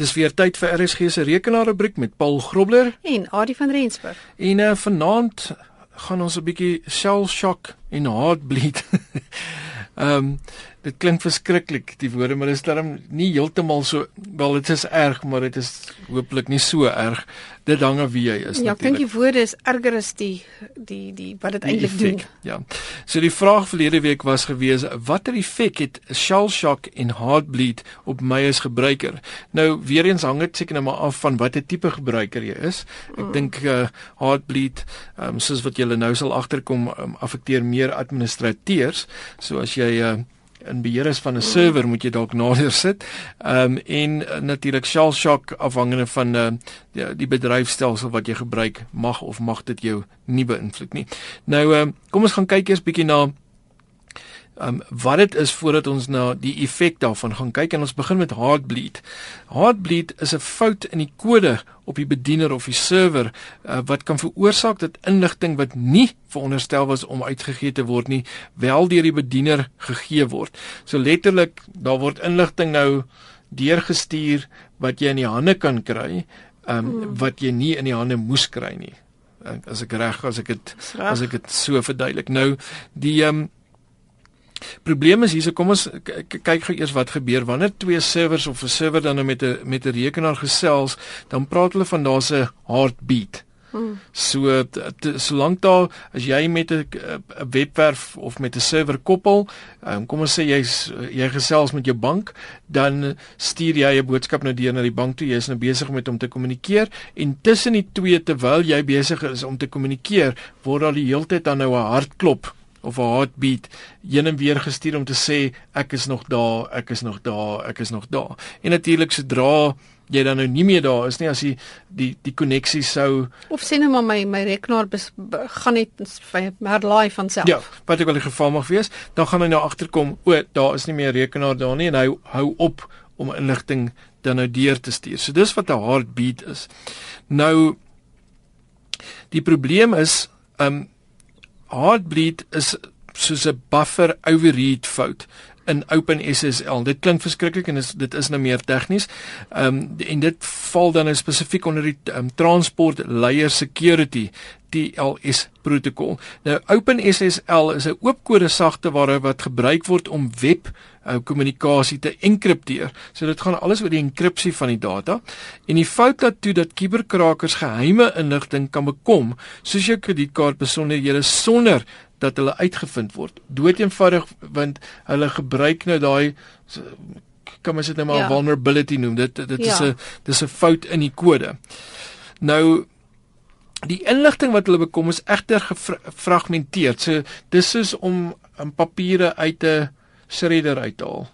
Dis weer tyd vir RSG se rekenaarrubriek met Paul Grobler en Adie van Rensburg. En uh, vanaand gaan ons 'n bietjie shell shock en heartbleed. Ehm um, dit klink verskriklik die woorde, maar dit is darm nie heeltemal so wel dit is erg, maar dit is hopelik nie so erg dit hang af wie jy is ja, natuurlik. Ja, ek dink die woorde is erger as die die die wat dit eintlik doen. Ja. So die vraag verlede week was gewees watter effek het shell shock en heartbleed op my as gebruiker? Nou weer eens hang dit seker nou maar af van watter tipe gebruiker jy is. Ek mm. dink uh, heartbleed um, soos wat julle nou sal agterkom um, affekteer meer administrateurs. So as jy uh, in beheer is van 'n server moet jy dalk nader sit. Ehm um, en uh, natuurlik shell shock afhangende van uh, die, die bedryfstelsel wat jy gebruik mag of mag dit jou nie beïnvloed nie. Nou ehm um, kom ons gaan kyk eers bietjie na um, wat dit is voordat ons na die effek daarvan gaan kyk en ons begin met heartbleed. Heartbleed is 'n fout in die kode op die bediener of die server uh, wat kan veroorsaak dat inligting wat nie veronderstel was om uitgegee te word nie, wel deur die bediener gegee word. So letterlik, daar word inligting nou deurgestuur wat jy in die hande kan kry, um, hmm. wat jy nie in die hande moes kry nie. As ek reg as ek dit as ek dit so verduidelik. Nou die um, Probleem is hierse kom ons kyk gou eers wat gebeur wanneer twee servers of 'n server dan nou met 'n met 'n rekenaar gesels, dan praat hulle van daar's 'n heartbeat. Hmm. So solank daar as jy met 'n webwerf of met 'n server koppel, um, kom ons sê jy's jy gesels met jou bank, dan stuur jy 'n boodskap nou deur na die bank toe. Jy is nou besig met om te kommunikeer en tussen die twee terwyl jy besig is om te kommunikeer, word daar die hele tyd dan nou 'n hartklop of 'n heartbeat heen en weer gestuur om te sê ek is nog daar, ek is nog daar, ek is nog daar. En natuurlik sodra jy dan nou nie meer daar is nie as jy die die koneksie sou of sê net maar my my rekenaar gaan net live van self. Ja, wat ek wel die geval mag wees, dan gaan hy nou agterkom, o, daar is nie meer rekenaar daar nie en hy hou op om inligting dan nou deur te stuur. So dis wat 'n heartbeat is. Nou die probleem is, ehm um, Heartbleed is soos 'n buffer overread fout in OpenSSL. Dit klink verskriklik en is, dit is nou meer tegnies. Ehm um, en dit val dan nou spesifiek onder die um, Transport Layer Security TLS protokol. Nou OpenSSL is 'n oopkode sagteware wat gebruik word om web uh, kommunikasie te enkripteer. So dit gaan alles oor die enkripsie van die data en die fout daartoe dat kuberkrakers geheime inligting kan bekom, soos jou kredietkaart besonderhede sonder dat hulle uitgevind word. Doeteenvoudig want hulle gebruik nou daai kan mens dit nou maar ja. vulnerability noem. Dit dit ja. is 'n dis 'n fout in die kode. Nou die inligting wat hulle bekom is egter gefragmenteer. So dis is om 'n papiere uit 'n shredder uit te haal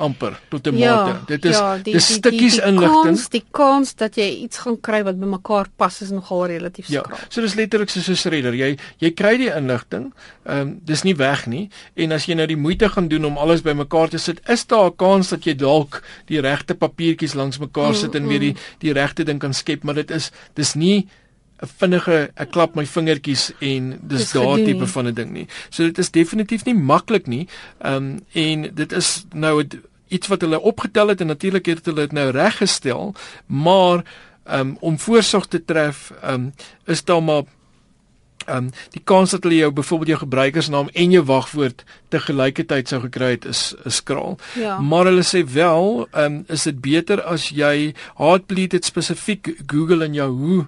amper tot 'n ja, mate. Dit is ja, die, dis stukkies inligting. Die kans dat jy iets gaan kry wat bymekaar pas is nogal relatief ja, skraal. Ja. So dis letterlik soos 'n shredder. Jy jy kry die inligting, ehm um, dis nie weg nie en as jy nou die moeite gaan doen om alles bymekaar te sit, is daar 'n kans dat jy dalk die regte papiertjies langs mekaar sit mm, en weer die mm. die regte ding kan skep, maar dit is dis nie 'n vinnige ek klap my vingertjies en dis, dis daar tipe van 'n ding nie. So dit is definitief nie maklik nie. Ehm um, en dit is nou iets wat hulle opgetel het en natuurlik het hulle dit nou reggestel, maar um, om voorsorg te tref, um, is daar maar um, die kans dat hulle jou byvoorbeeld jou gebruikersnaam en jou wagwoord te gelykertyd sou gekry het is is skraal. Ja. Maar hulle sê wel, um, is dit beter as jy Heartbleed dit spesifiek Google en Yahoo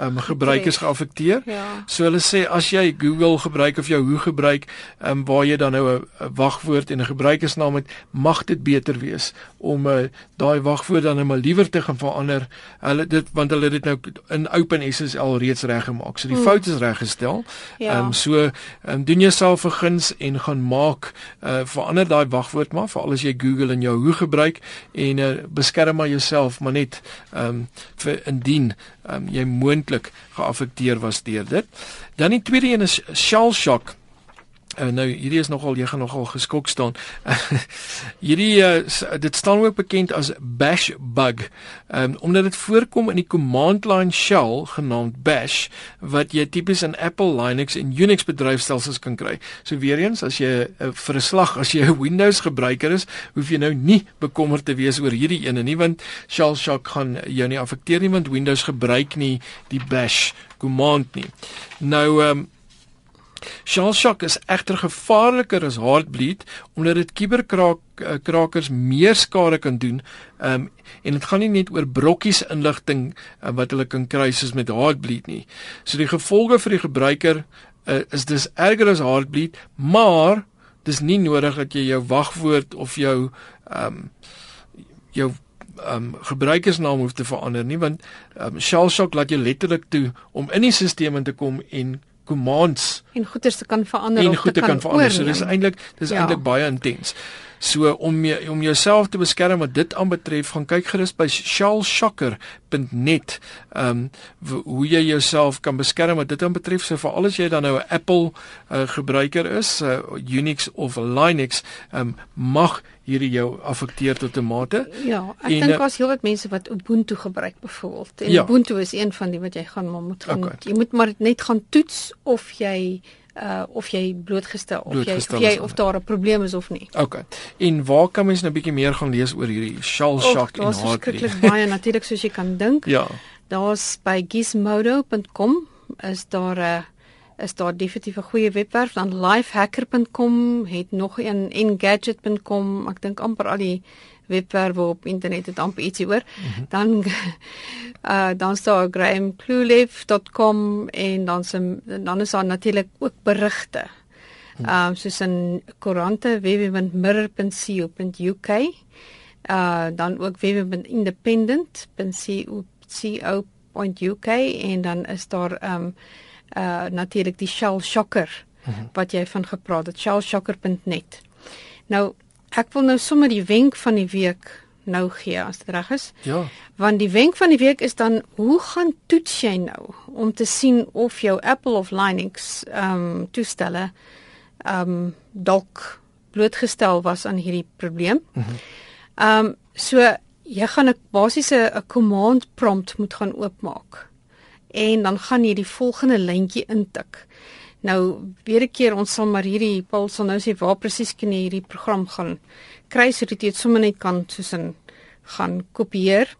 um, gebruikers geaffekteer. Ja. So hulle sê as jy Google gebruik of jou hoe gebruik, um, waar jy dan nou 'n wagwoord en 'n gebruikersnaam het, mag dit beter wees om uh, daai wagwoord dan net nou maar liewer te gaan verander. Hulle dit want hulle het dit nou in OpenSSL reeds reggemaak. So die hmm. fout is reggestel. Ehm ja. um, so um, doen jouself 'n guns en gaan maak uh, verander daai wagwoord maar veral as jy Google en jou hoe gebruik en uh, beskerm maar jouself maar net ehm um, vir indien um, jy moontlik geaffekteer was deur dit. Dan die tweede een is shell shock. Uh, nou hierdie is nogal jy gaan nogal geskok staan. hierdie uh, dit staan ook bekend as bash bug. Um, omdat dit voorkom in die command line shell genaamd bash wat jy tipies in Apple, Linux en Unix bedryfstelsels kan kry. So weer eens as jy uh, vir 'n slag as jy 'n Windows gebruiker is, hoef jy nou nie bekommerd te wees oor hierdie ene nie want shell shock gaan jou nie affekteer nie want Windows gebruik nie die bash command nie. Nou um, Shell shock is egter gevaarliker as heartbleed omdat dit kuberkrakers eh, meer skade kan doen. Um, en dit gaan nie net oor brokkies inligting uh, wat hulle kan kry soos met heartbleed nie. So die gevolge vir die gebruiker uh, is dis erger as heartbleed, maar dis nie nodig dat jy jou wagwoord of jou um, jou um, gebruikersnaam hoef te verander nie want um, Shell shock laat jou letterlik toe om in die stelsel te kom en commands en goeders te kan verander en kan, kan verander. So dis eintlik dis ja. eintlik baie intens. So om jy, om jouself te beskerm wat dit aanbetref, gaan kyk gerus by shellshocker.net. Ehm um, hoe jy jouself kan beskerm wat dit aanbetref. So vir alles jy dan nou 'n Apple uh, gebruiker is, uh, Unix of Linux, ehm um, mag hierdie jou affekteer tot 'n mate. Ja, ek dink daar's uh, heelwat mense wat Ubuntu gebruik byvoorbeeld. En ja. Ubuntu is een van die wat jy gaan maar moet gaan. Okay. Jy moet maar net gaan toets of jy uh of jy blootgestel of blootgestel jy of jy of daar 'n probleem is of nie. Okay. En waar kan mens nou bietjie meer gaan lees oor hierdie shell shock en hardware? Daar's skrikkelik baie natuurlik soos jy kan dink. Ja. Daar's by gizmodo.com is daar 'n uh, is daar definitief 'n goeie webwerf dan lifehacker.com het nog een engadget.com ek dink amper al die webwerwe op internet het amper ietsie oor mm -hmm. dan uh dan staan grahamcluelev.com en dan se dan is daar natuurlik ook berigte mhm. ehm um, soos in koerante www.mirror.co.uk uh dan ook www.independent.co.uk en dan is daar ehm um, uh natuurlik die Shell Shocker mhm. -huh. wat jy van gepraat het shellshocker.net. Nou ek wil nou sommer die wenk van die week nou gee as dit reg is. Ja. Want die wenk van die week is dan hoe gaan toets jy nou om te sien of jou Apple of Linux ehm um, toestelle ehm um, dalk blootgestel was aan hierdie probleem. Mhm. Ehm -huh. um, so jy gaan 'n basiese 'n command prompt moet gaan oopmaak en dan gaan jy die volgende lyntjie intik. Nou weer 'n keer ons sal maar hierdie Paul sal nou sê waar presies kan jy hierdie program gaan kry sodat jy dit sommer net kan soos in gaan kopieer.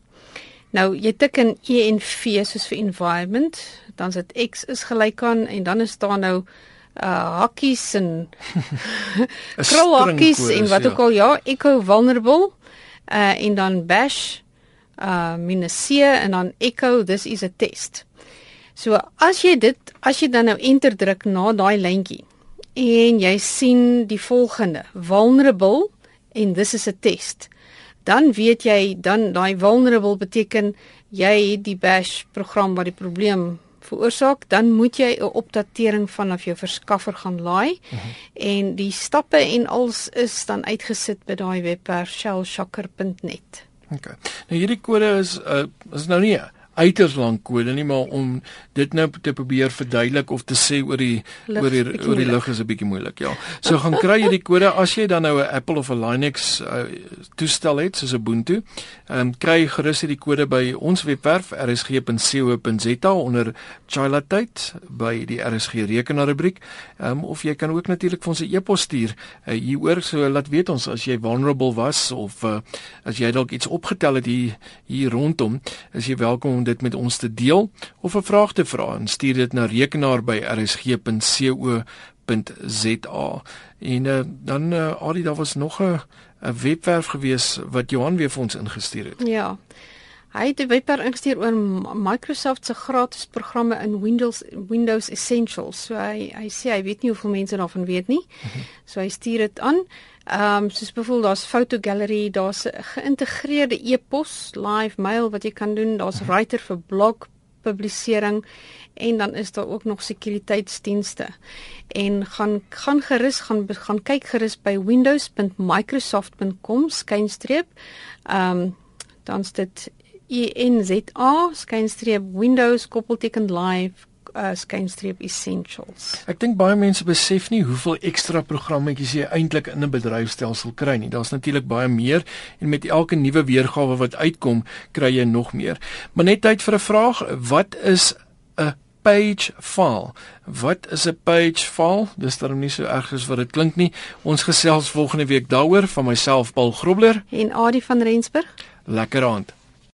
Nou jy tik in env soos vir environment, dan sit x is gelyk aan en dan is daar nou uh hakkies en krul hakkies en wat ook al ja, echo vulnerable uh en dan bash uh minus c en dan echo this is a test. So as jy dit as jy dan nou enter druk na daai lyntjie en jy sien die volgende vulnerable en this is a test dan weet jy dan daai vulnerable beteken jy het die bash program wat die probleem veroorsaak dan moet jy 'n opdatering vanaf jou verskaffer gaan laai uh mhm. -huh. en die stappe en alles is dan uitgesit by daai webwerf shellshocker.net. OK. Nou hierdie kode is uh, is nou nie uiters lank kode nie maar om dit nou te probeer verduidelik of te sê oor die lig, oor die oor die lig is 'n bietjie moeilik ja. So gaan kry jy die kode as jy dan nou 'n Apple of 'n Linux uh, toestel het soos Ubuntu. Ehm um, kry gerus hierdie kode by ons webwerf rsg.co.za onder Childhood by die RSG rekenaar rubriek. Ehm um, of jy kan ook natuurlik vir ons 'n e-pos stuur uh, hieroor so laat weet ons as jy vulnerable was of uh, as jy dalk iets opgetel het hier hier rondom is jy welkom om dit met ons te deel of 'n vraag te vra en stuur dit na rekenaar by rsg.co.za. En uh, dan uh, eh, Adi daar was nog 'n 'n webwerf gewees wat Johan weer vir ons ingestuur het. Ja. Hy het 'n webwerf ingestuur oor Microsoft se gratis programme in Windows Windows Essentials. So hy hy sê hy weet nie hoeveel mense daarvan weet nie. Mhm. So hy stuur dit aan. Ehm um, soos byvoorbeeld daar's foto gallery, daar's 'n geïntegreerde e-pos, live mail wat jy kan doen, daar's mhm. writer vir blog publisering en dan is daar ook nog sekuriteitsdienste. En gaan gaan gerus gaan gaan kyk gerus by windows.microsoft.com skynstreep. Ehm um, dan's dit ENZA skynstreep Windows koppelteken live uh, skynstreep essentials. Ek dink baie mense besef nie hoeveel ekstra programmetjies jy eintlik in 'n bedryfstelsel kry nie. Daar's natuurlik baie meer en met elke nuwe weergawe wat uitkom, kry jy nog meer. Maar net tyd vir 'n vraag, wat is 'n page file. Wat is 'n page file? Dis darem nie so erg as wat dit klink nie. Ons gesels volgende week daaroor van myself Paul Grobler en Adie van Rensburg. Lekker aand.